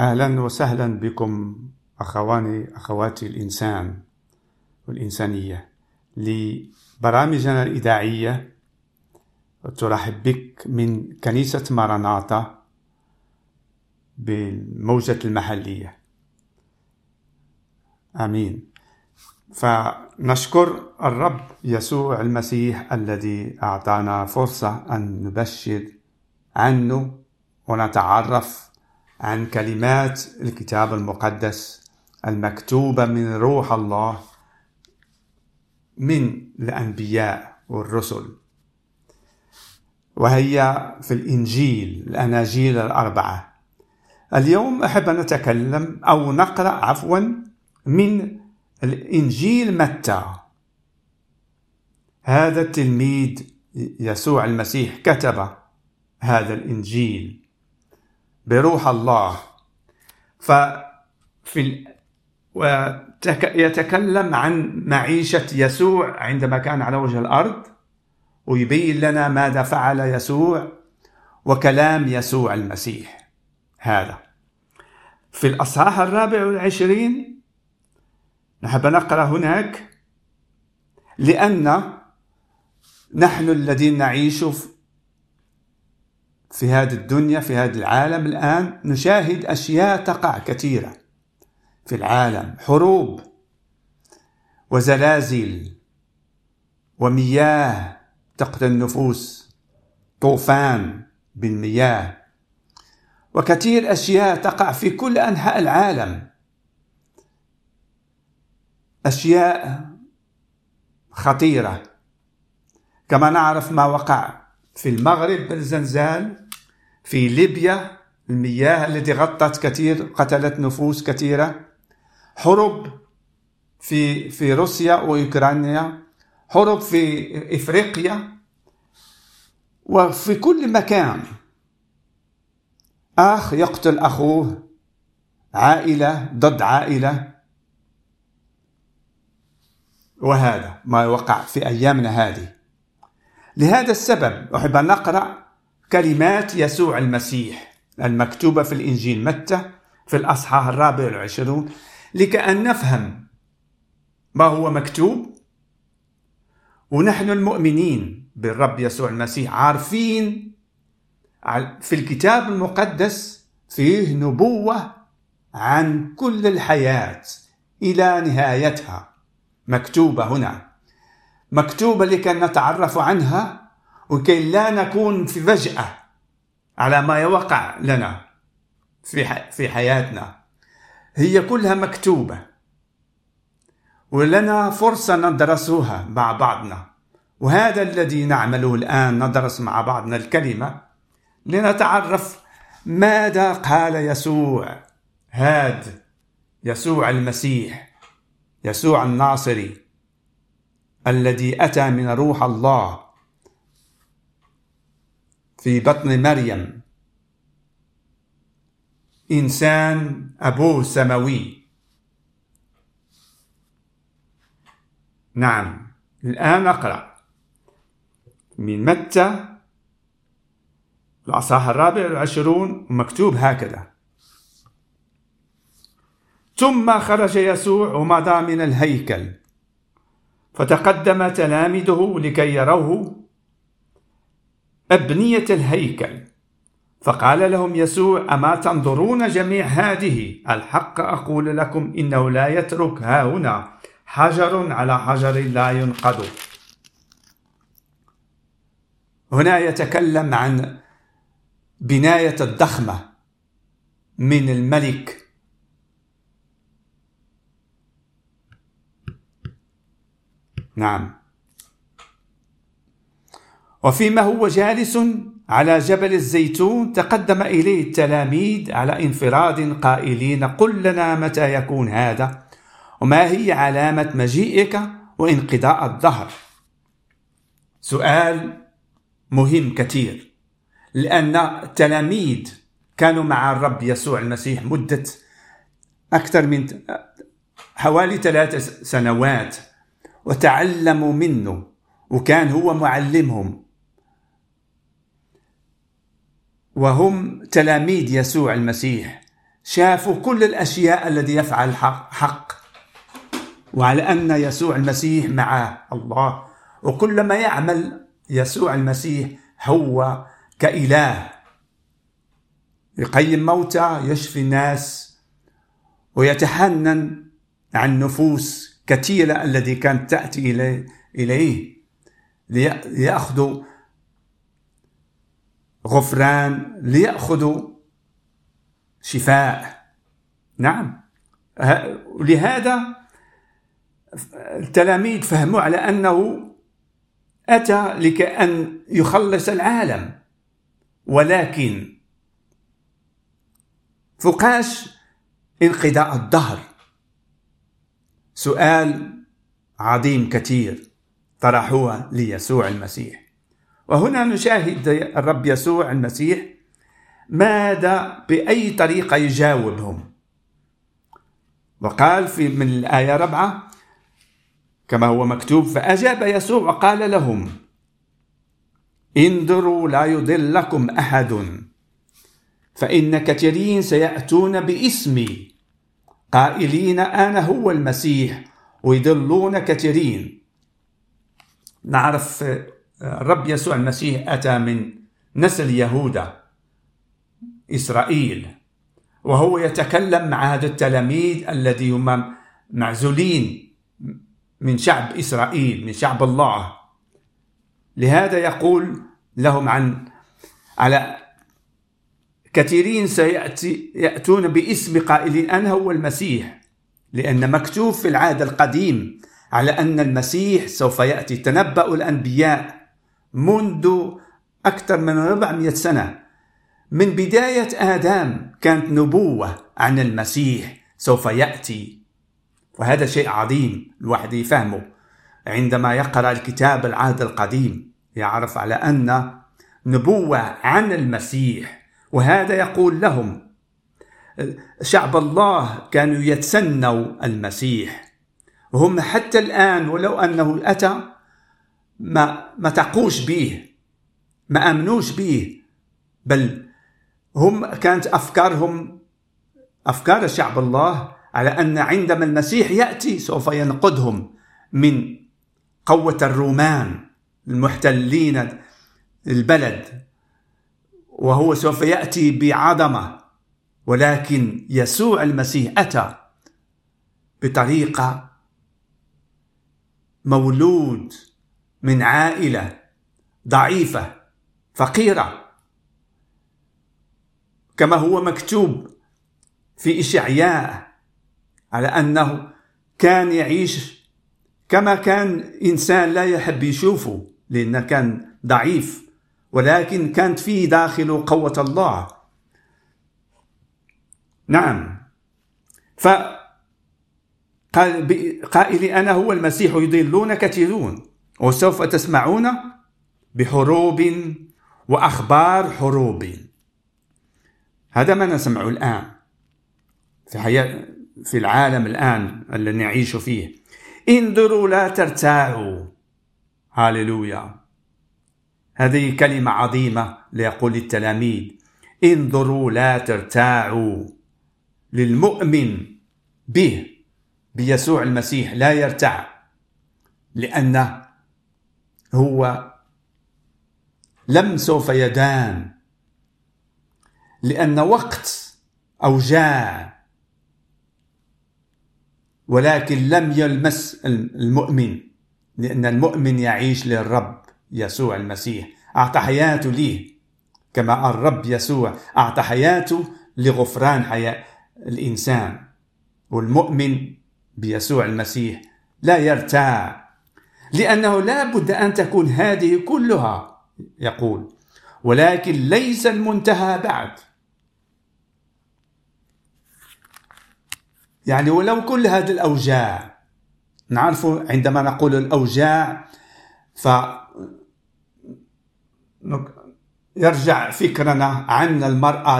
أهلا وسهلا بكم أخواني أخواتي الإنسان والإنسانية. لبرامجنا الإذاعية ترحب بك من كنيسة ماراناتا بالموجة المحلية. آمين. فنشكر الرب يسوع المسيح الذي أعطانا فرصة أن نبشر عنه ونتعرف عن كلمات الكتاب المقدس المكتوبة من روح الله من الأنبياء والرسل. وهي في الإنجيل الأناجيل الأربعة. اليوم أحب أن نتكلم أو نقرأ عفوا من الإنجيل متى. هذا التلميذ يسوع المسيح كتب هذا الإنجيل. بروح الله. ففي ويتكلم عن معيشة يسوع عندما كان على وجه الأرض ويبين لنا ماذا فعل يسوع وكلام يسوع المسيح. هذا. في الأصحاح الرابع والعشرين نحب نقرأ هناك لأن نحن الذين نعيش في هذه الدنيا في هذا العالم الآن نشاهد أشياء تقع كثيرة. في العالم حروب وزلازل ومياه تقتل النفوس طوفان بالمياه وكثير أشياء تقع في كل أنحاء العالم. أشياء خطيرة. كما نعرف ما وقع في المغرب بالزلزال في ليبيا المياه التي غطت كثير قتلت نفوس كثيرة. حرب في في روسيا وأوكرانيا. حرب في إفريقيا. وفي كل مكان. أخ يقتل أخوه. عائلة ضد عائلة. وهذا ما وقع في أيامنا هذه. لهذا السبب أحب أن نقرأ كلمات يسوع المسيح المكتوبة في الإنجيل متى؟ في الأصحاح الرابع والعشرون. لكأن نفهم ما هو مكتوب ونحن المؤمنين بالرب يسوع المسيح عارفين في الكتاب المقدس فيه نبوة عن كل الحياة إلى نهايتها. مكتوبة هنا. مكتوبة لكي نتعرف عنها وكي لا نكون في فجأة على ما يوقع لنا في في حياتنا هي كلها مكتوبة. ولنا فرصة ندرسها مع بعضنا. وهذا الذي نعمله الآن ندرس مع بعضنا الكلمة لنتعرف ماذا قال يسوع. هاد يسوع المسيح يسوع الناصري الذي أتى من روح الله في بطن مريم. إنسان أبوه سماوي. نعم الآن أقرأ. من متى؟ الأصحاح الرابع والعشرون مكتوب هكذا. ثم خرج يسوع ومضى من الهيكل. فتقدم تلاميذه لكي يروه. أبنية الهيكل. فقال لهم يسوع أما تنظرون جميع هذه؟ الحق أقول لكم إنه لا يترك ها هنا حجر على حجر لا ينقض. هنا يتكلم عن بناية الضخمة من الملك. نعم. وفيما هو جالس على جبل الزيتون تقدم إليه التلاميذ على انفراد قائلين قل لنا متى يكون هذا وما هي علامة مجيئك وانقضاء الظهر؟ سؤال مهم كثير لأن التلاميذ كانوا مع الرب يسوع المسيح مدة أكثر من حوالي ثلاث سنوات وتعلموا منه وكان هو معلمهم. وهم تلاميذ يسوع المسيح. شافوا كل الأشياء الذي يفعل حق وعلى أن يسوع المسيح مع الله. وكل ما يعمل يسوع المسيح هو كإله. يقيم موتى يشفي الناس ويتحنن عن نفوس كثيرة التي كانت تأتي إليه, ليأخذوا غفران ليأخذوا شفاء. نعم. لهذا التلاميذ فهموا على أنه أتى لكأن يخلص العالم. ولكن فقاش انقضاء الدهر؟ سؤال عظيم كثير طرحوه ليسوع المسيح. وهنا نشاهد الرب يسوع المسيح ماذا بأي طريقة يجاوبهم. وقال في من الآية ربعة كما هو مكتوب فأجاب يسوع وقال لهم انظروا لا يضلكم أحد فإن كثيرين سيأتون باسمي. قائلين أنا هو المسيح ويضلون كثيرين. نعرف الرب يسوع المسيح أتى من نسل يهوذا إسرائيل وهو يتكلم مع هذا التلاميذ الذي هم معزولين من شعب إسرائيل من شعب الله. لهذا يقول لهم عن على كثيرين سيأتي يأتون باسم قائلين أنا هو المسيح لأن مكتوب في العهد القديم على أن المسيح سوف يأتي. تنبأ الأنبياء منذ أكثر من 400 سنة. من بداية آدم كانت نبوة عن المسيح سوف يأتي. وهذا شيء عظيم الواحد يفهمه. عندما يقرأ الكتاب العهد القديم يعرف على أن نبوة عن المسيح وهذا يقول لهم شعب الله كانوا يتسنوا المسيح. وهم حتى الآن ولو أنه أتى ما ما تقوش به ما آمنوش به بل هم كانت أفكارهم أفكار شعب الله على أن عندما المسيح يأتي سوف ينقذهم من قوة الرومان المحتلين البلد وهو سوف يأتي بعظمة ولكن يسوع المسيح أتى بطريقة مولود من عائلة ضعيفة فقيرة. كما هو مكتوب في إشعياء على أنه كان يعيش كما كان إنسان لا يحب يشوفه لأنه كان ضعيف ولكن كانت فيه داخل قوة الله. نعم. ف قال قائلي أنا هو المسيح يضلون كثيرون. وسوف تسمعون بحروب وأخبار حروب. هذا ما نسمعه الآن في حياة في العالم الآن الذي نعيش فيه. انظروا لا ترتاعوا. هاليلويا. هذه كلمة عظيمة ليقول التلاميذ. انظروا لا ترتاعوا. للمؤمن به بيسوع المسيح لا يرتع لأنه هو لم سوف يدان لأن وقت أوجاع ولكن لم يلمس المؤمن لأن المؤمن يعيش للرب يسوع المسيح. أعطى حياته ليه كما الرب يسوع أعطى حياته لغفران حياة الإنسان. والمؤمن بيسوع المسيح لا يرتاع لأنه لا بد أن تكون هذه كلها يقول ولكن ليس المنتهى بعد. يعني ولو كل هذه الأوجاع نعرف عندما نقول الأوجاع ف يرجع فكرنا عن المرأة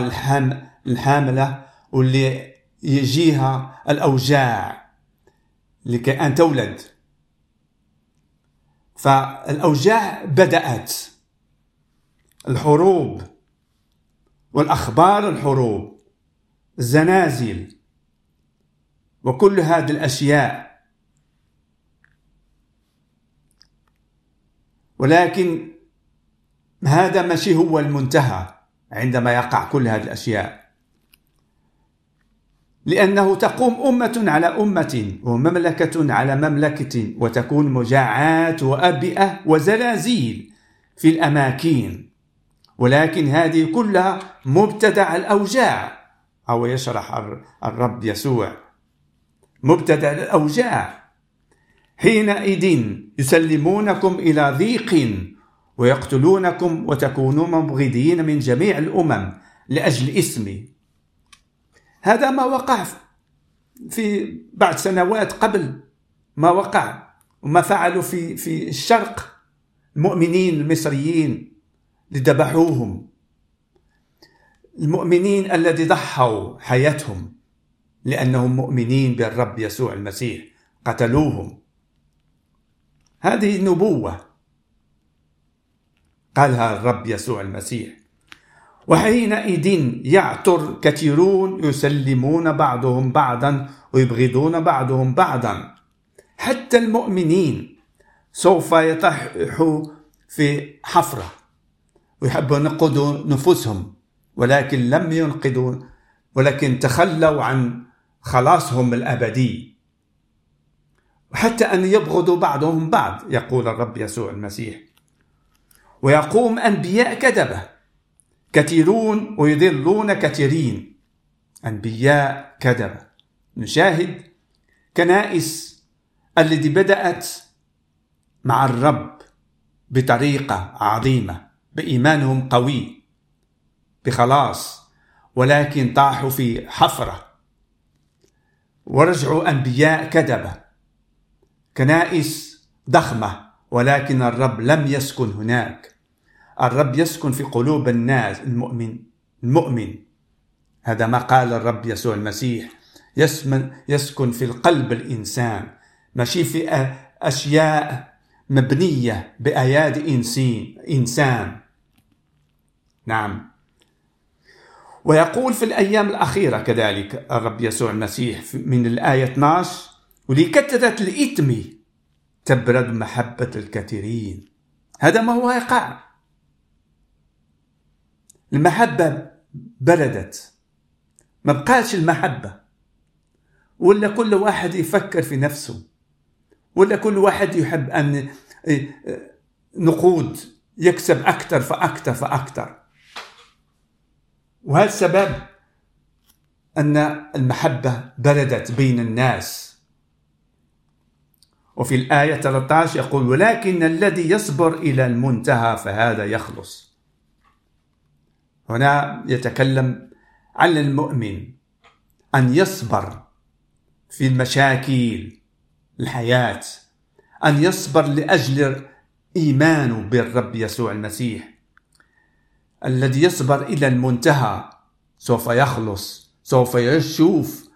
الحاملة واللي يجيها الأوجاع لكي أن تولد. فالأوجاع بدأت. الحروب والأخبار الحروب زنازل وكل هذه الأشياء. ولكن هذا ماشي هو المنتهى عندما يقع كل هذه الأشياء. لأنه تقوم أمة على أمة ومملكة على مملكة وتكون مجاعات وأبئة وزلازل في الأماكن. ولكن هذه كلها مبتدع الأوجاع. أو يشرح الرب يسوع. مبتدع الأوجاع. حينئذ يسلمونكم إلى ضيق ويقتلونكم وتكونون مبغضين من جميع الأمم لأجل اسمي. هذا ما وقع في بعد سنوات قبل ما وقع وما فعلوا في في الشرق. المؤمنين المصريين لذبحوهم. المؤمنين الذي ضحوا حياتهم لأنهم مؤمنين بالرب يسوع المسيح قتلوهم. هذه نبوة قالها الرب يسوع المسيح. وحينئذ يعثر كثيرون يسلمون بعضهم بعضا ويبغضون بعضهم بعضا. حتى المؤمنين سوف يطيحوا في حفرة ويحبوا ينقذوا نفوسهم ولكن لم ينقذوا ولكن تخلوا عن خلاصهم الأبدي. وحتى أن يبغضوا بعضهم بعض يقول الرب يسوع المسيح. ويقوم أنبياء كذبة. كثيرون ويضلون كثيرين. أنبياء كذبة نشاهد كنائس التي بدأت مع الرب بطريقة عظيمة بإيمانهم قوي بخلاص ولكن طاحوا في حفرة. ورجعوا أنبياء كذبة. كنائس ضخمة ولكن الرب لم يسكن هناك. الرب يسكن في قلوب الناس المؤمن المؤمن. هذا ما قال الرب يسوع المسيح. يسكن في القلب الإنسان. ماشي في أشياء مبنية بأيادي إنسان إنسان. نعم. ويقول في الأيام الأخيرة كذلك الرب يسوع المسيح من الآية 12 ولكثرة الإثم تبرد محبة الكثيرين. هذا ما هو يقع المحبة بردت ما بقاش المحبة. ولا كل واحد يفكر في نفسه. ولا كل واحد يحب أن نقود يكسب أكثر فأكثر فأكثر وهذا السبب أن المحبة بردت بين الناس. وفي الآية 13 يقول ولكن الذي يصبر إلى المنتهى فهذا يخلص. هنا يتكلم عن المؤمن أن يصبر في المشاكل الحياة أن يصبر لأجل إيمانه بالرب يسوع المسيح. الذي يصبر إلى المنتهى سوف يخلص سوف يشوف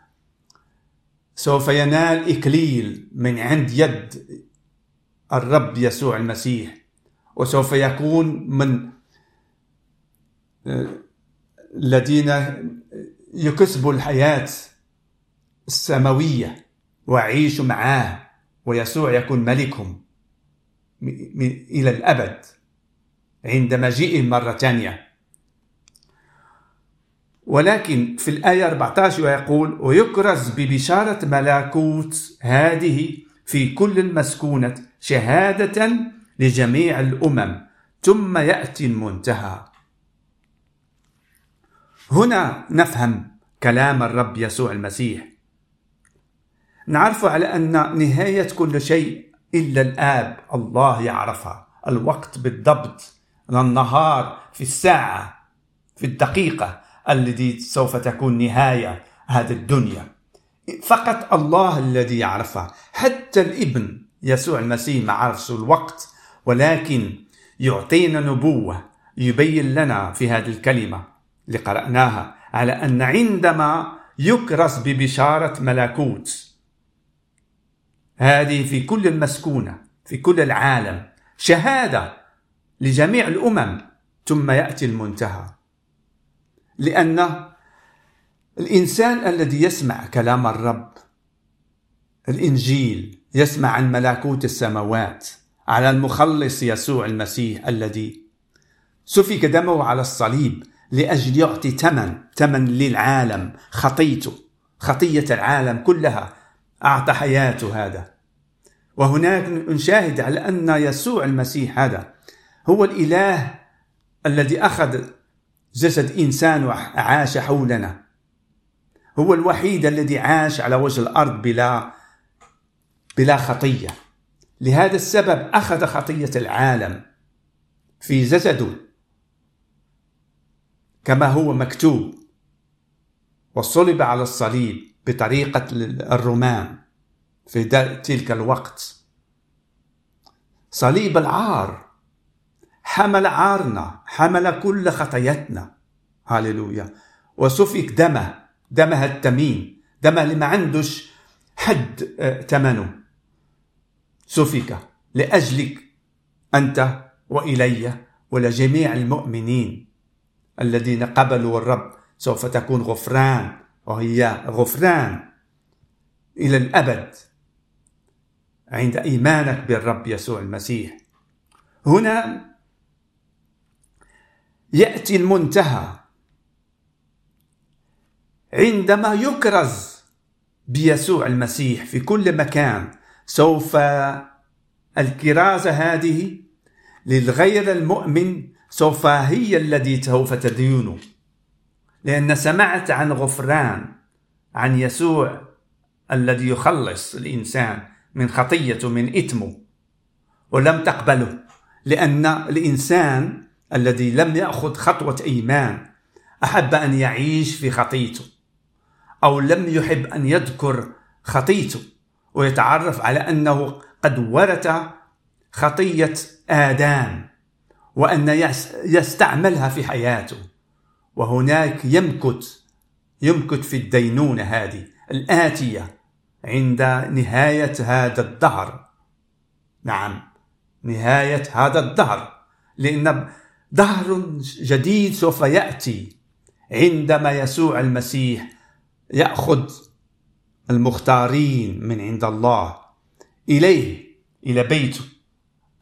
سوف ينال إكليل من عند يد الرب يسوع المسيح وسوف يكون من الذين يكسبوا الحياة السماوية ويعيشوا معاه ويسوع يكون ملكهم إلى الأبد عند مجيئه مرة ثانية ولكن في الآية 14 يقول ويكرز ببشارة ملكوت هذه في كل المسكونة شهادة لجميع الأمم ثم يأتي المنتهى. هنا نفهم كلام الرب يسوع المسيح. نعرف على أن نهاية كل شيء إلا الآب الله يعرفها. الوقت بالضبط النهار في الساعة في الدقيقة التي سوف تكون نهاية هذه الدنيا. فقط الله الذي يعرفها. حتى الإبن يسوع المسيح ما عرفش الوقت ولكن يعطينا نبوة يبين لنا في هذه الكلمة. اللي قرأناها على أن عندما يكرس ببشارة ملكوت هذه في كل المسكونة في كل العالم شهادة لجميع الأمم ثم يأتي المنتهى. لأن الإنسان الذي يسمع كلام الرب الإنجيل يسمع عن ملكوت السماوات على المخلص يسوع المسيح الذي سفك دمه على الصليب لأجل يعطي ثمن ثمن للعالم خطيته خطية العالم كلها أعطى حياته هذا. وهناك نشاهد على أن يسوع المسيح هذا هو الإله الذي أخذ جسد إنسان وعاش حولنا. هو الوحيد الذي عاش على وجه الأرض بلا بلا خطية. لهذا السبب أخذ خطية العالم في جسده. كما هو مكتوب. وصلب على الصليب بطريقة الرومان في تلك الوقت. صليب العار. حمل عارنا حمل كل خطايتنا. هاللويا وسفك دمه دمه التمين دمه اللي ما عندوش حد ثمنه آه، سفك لأجلك أنت وإلي ولجميع المؤمنين. الذين قبلوا الرب سوف تكون غفران. وهي غفران. إلى الأبد. عند إيمانك بالرب يسوع المسيح. هنا يأتي المنتهى. عندما يكرز بيسوع المسيح في كل مكان سوف الكرازة هذه للغير المؤمن سوف هي التي سوف تدينه. لأن سمعت عن غفران عن يسوع الذي يخلص الإنسان من خطيته من إثمه ولم تقبله لأن الإنسان الذي لم يأخذ خطوة إيمان أحب أن يعيش في خطيته أو لم يحب أن يذكر خطيته ويتعرف على أنه قد ورث خطية آدم. وأن يستعملها في حياته. وهناك يمكث يمكث في الدينونة هذه الآتية عند نهاية هذا الدهر. نعم نهاية هذا الدهر. لأن دهر جديد سوف يأتي عندما يسوع المسيح يأخذ المختارين من عند الله إليه إلى بيته.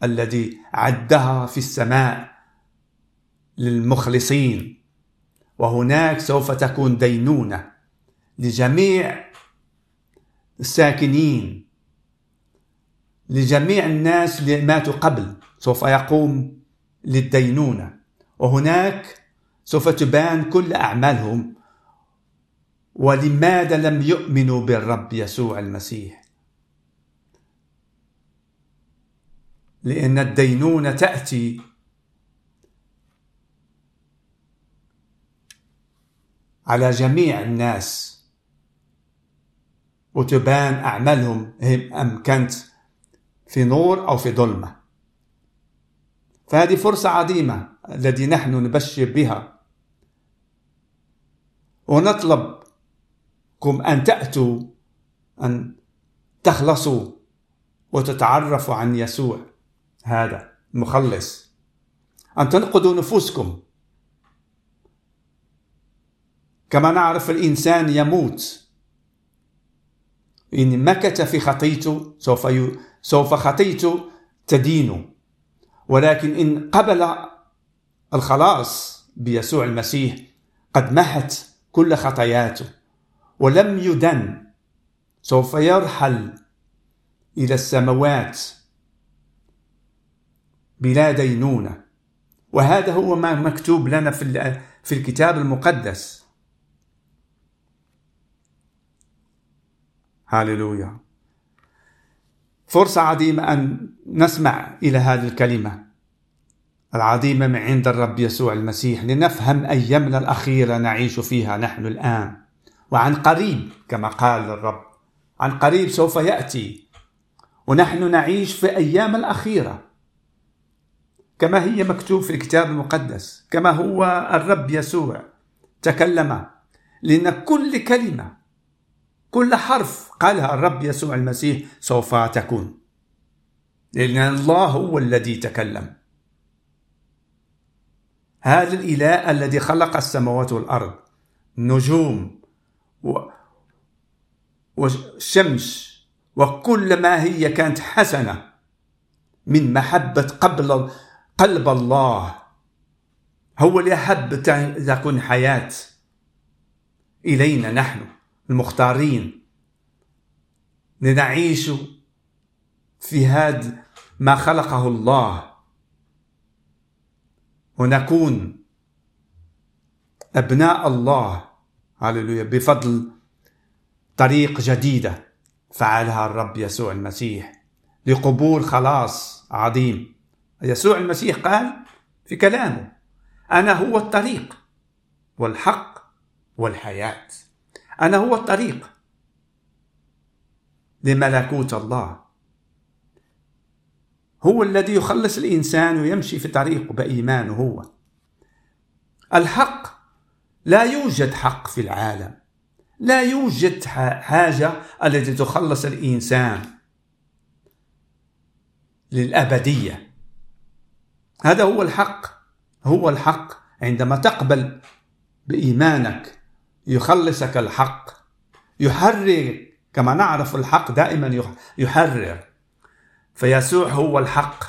الذي عدها في السماء للمخلصين. وهناك سوف تكون دينونة لجميع الساكنين لجميع الناس اللي ماتوا قبل سوف يقوم للدينونة. وهناك سوف تبان كل أعمالهم. ولماذا لم يؤمنوا بالرب يسوع المسيح؟ لأن الدينونة تأتي. على جميع الناس. وتبان أعمالهم. أم كانت في نور أو في ظلمة. فهذه فرصة عظيمة التي نحن نبشر بها. ونطلبكم أن تأتوا أن تخلصوا وتتعرفوا عن يسوع. هذا المخلص أن تنقذوا نفوسكم. كما نعرف الإنسان يموت. إن مكث في خطيته سوف ي... سوف خطيته تدينه ولكن إن قبل الخلاص بيسوع المسيح قد محت كل خطاياته. ولم يدن سوف يرحل إلى السماوات. بلا دينونة. وهذا هو ما مكتوب لنا في في الكتاب المقدس. هاليلويا. فرصة عظيمة أن نسمع إلى هذه الكلمة العظيمة من عند الرب يسوع المسيح لنفهم أيامنا الأخيرة نعيش فيها نحن الآن. وعن قريب كما قال الرب عن قريب سوف يأتي. ونحن نعيش في أيام الأخيرة. كما هي مكتوب في الكتاب المقدس كما هو الرب يسوع. تكلم لأن كل كلمة كل حرف قالها الرب يسوع المسيح سوف تكون. لأن الله هو الذي تكلم. هذا الإله الذي خلق السماوات والأرض نجوم والشمس وكل ما هي كانت حسنة من محبة قبل قلب الله. هو اللي أحب تكون حياة. إلينا نحن المختارين. لنعيش في هذا ما خلقه الله. ونكون أبناء الله. هللويا. بفضل طريق جديدة فعلها الرب يسوع المسيح. لقبول خلاص عظيم. يسوع المسيح قال في كلامه أنا هو الطريق والحق والحياة. أنا هو الطريق لملكوت الله. هو الذي يخلص الإنسان ويمشي في طريقه بإيمانه هو. الحق لا يوجد حق في العالم. لا يوجد حاجة التي تخلص الإنسان للأبدية. هذا هو الحق. هو الحق. عندما تقبل بإيمانك يخلصك الحق. يحرر كما نعرف الحق دائما يحرر. فيسوع هو الحق.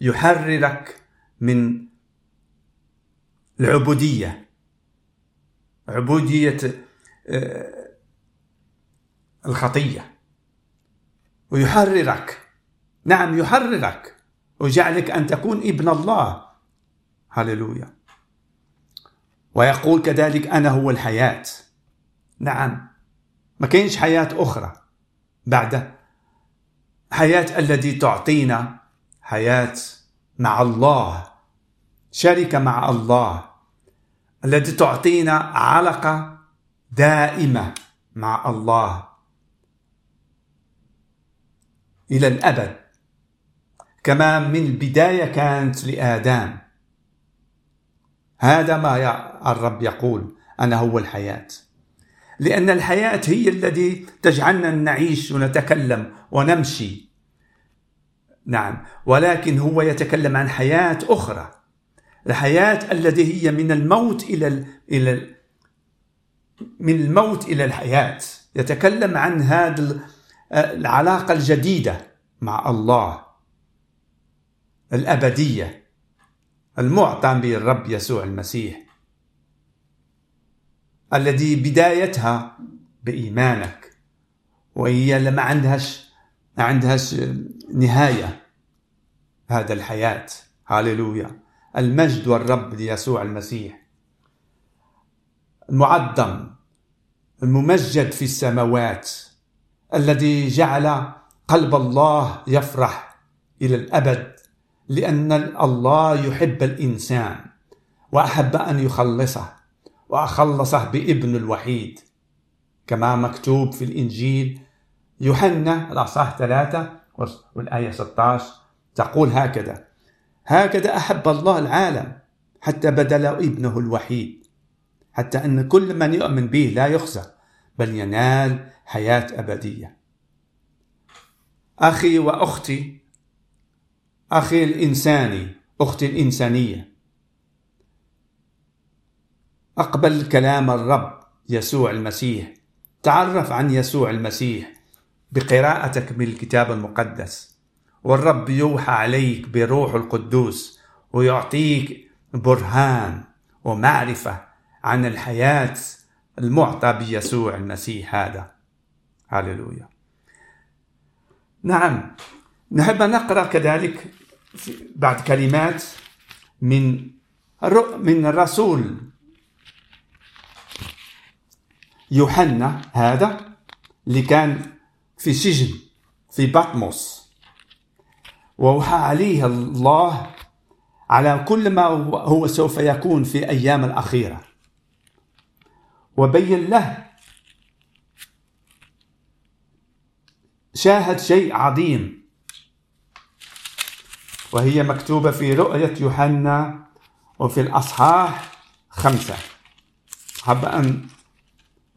يحررك من العبودية. عبودية آه، الخطية. ويحررك. نعم يحررك. ويجعلك أن تكون ابن الله. هللويا. ويقول كذلك أنا هو الحياة. نعم. ما كاينش حياة أخرى بعد. حياة التي تعطينا. حياة مع الله. شركة مع الله. التي تعطينا علاقة دائمة مع الله. إلى الأبد. كما من البداية كانت لآدم. هذا ما الرب يقول أنا هو الحياة. لأن الحياة هي التي تجعلنا نعيش ونتكلم ونمشي. نعم ولكن هو يتكلم عن حياة أخرى. الحياة التي هي من الموت إلى ال إلى ال من الموت إلى الحياة. يتكلم عن هذه العلاقة الجديدة مع الله. الأبدية المعطى بالرب يسوع المسيح الذي بدايتها بإيمانك وهي لما عندهاش ما عندهاش نهاية هذا الحياة. هاليلويا المجد والرب ليسوع المسيح. المعظم الممجد في السماوات الذي جعل قلب الله يفرح إلى الأبد. لأن الله يحب الإنسان وأحب أن يخلصه وأخلصه بابن الوحيد. كما مكتوب في الإنجيل يوحنا الأصحاح ثلاثة والآية 16 تقول هكذا هكذا أحب الله العالم حتى بدل ابنه الوحيد حتى أن كل من يؤمن به لا يخزى بل ينال حياة أبدية. أخي وأختي أخي الإنساني أختي الإنسانية. أقبل كلام الرب يسوع المسيح. تعرف عن يسوع المسيح بقراءتك من الكتاب المقدس. والرب يوحى عليك بروح القدوس ويعطيك برهان ومعرفة عن الحياة المعطى بيسوع المسيح هذا. هللويا. نعم. نحب نقرأ كذلك بعد كلمات من من الرسول. يوحنا هذا اللي كان في سجن في بطمس. ووحى عليه الله على كل ما هو سوف يكون في أيام الأخيرة. وبين له شاهد شيء عظيم. وهي مكتوبة في رؤية يوحنا وفي الأصحاح خمسة. حاب أن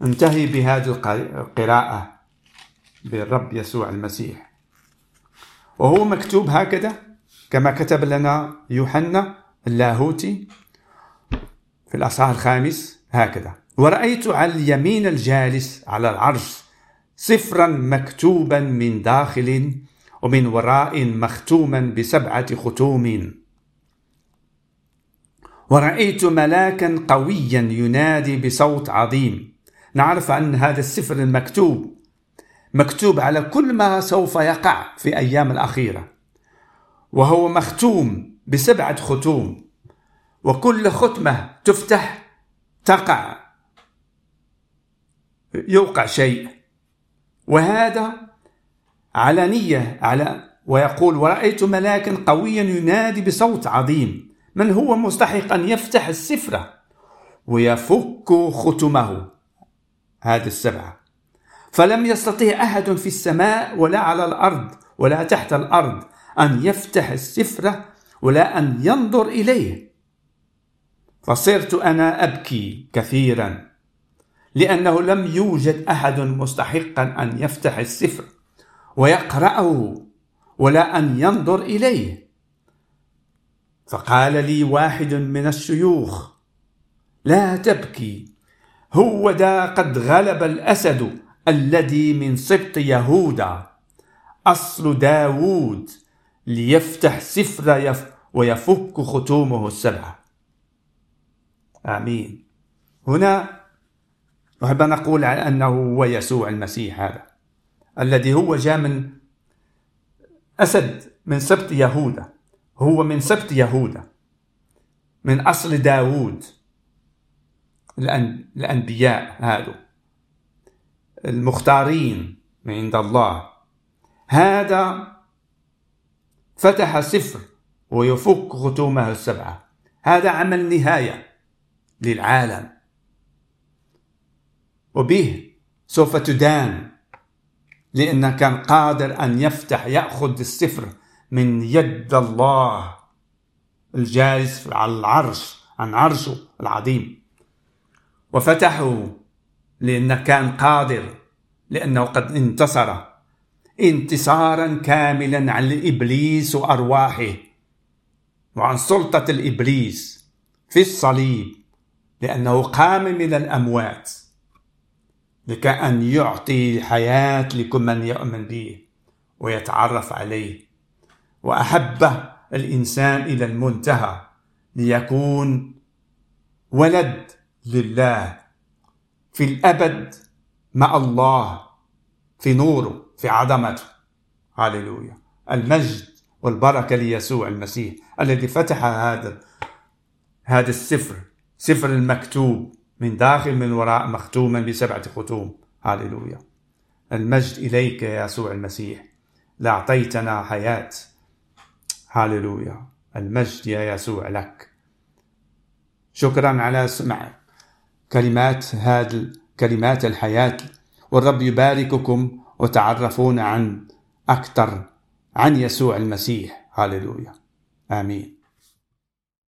انتهي بهذه القراءة بالرب يسوع المسيح. وهو مكتوب هكذا كما كتب لنا يوحنا اللاهوتي في الأصحاح الخامس هكذا ورأيت على اليمين الجالس على العرش سفرا مكتوبا من داخل ومن وراء مختوما بسبعة ختوم. ورأيت ملاكا قويا ينادي بصوت عظيم. نعرف أن هذا السفر المكتوب مكتوب على كل ما سوف يقع في أيام الأخيرة. وهو مختوم بسبعة ختوم. وكل ختمة تفتح تقع يوقع شيء. وهذا علانية على ويقول ورأيت ملاكا قويا ينادي بصوت عظيم. من هو مستحق أن يفتح السفرة؟ ويفك ختمه. هذه السبعة. فلم يستطيع أحد في السماء ولا على الأرض ولا تحت الأرض أن يفتح السفرة ولا أن ينظر إليه. فصرت أنا أبكي كثيرا لأنه لم يوجد أحد مستحقا أن يفتح السفر ويقرأه ولا أن ينظر إليه. فقال لي واحد من الشيوخ لا تبكي هو ذا قد غلب الأسد الذي من سبط يهوذا. أصل داوود ليفتح سفر يف ويفك ختومه السبعة آمين. هنا أحب أن أقول أنه هو يسوع المسيح هذا. الذي هو جاء من أسد من سبط يهوذا هو من سبط يهوذا من أصل داوود. الأنبياء هذا المختارين من عند الله. هذا فتح سفر ويفك ختومه السبعة. هذا عمل نهاية للعالم. وبه سوف تدان لأنه كان قادر أن يفتح يأخذ السفر من يد الله الجالس على العرش عن عرشه العظيم. وفتحه لأنه كان قادر لأنه قد انتصر. انتصارا كاملا عن الإبليس وأرواحه وعن سلطة الإبليس في الصليب لأنه قام من الأموات. لكأن يعطي حياة لكل من يؤمن به ويتعرف عليه. وأحب الإنسان إلى المنتهى ليكون ولد لله في الأبد مع الله في نوره في عظمته. هللويا المجد والبركة ليسوع المسيح الذي فتح هذا هذا السفر سفر المكتوب. من داخل من وراء مختوما بسبعة ختوم. هللويا المجد إليك يا يسوع المسيح. لأعطيتنا حياة. هللويا المجد يا يسوع لك. شكرا على سمع كلمات هذه كلمات الحياة. والرب يبارككم وتعرفون عن أكثر عن يسوع المسيح. هللويا آمين.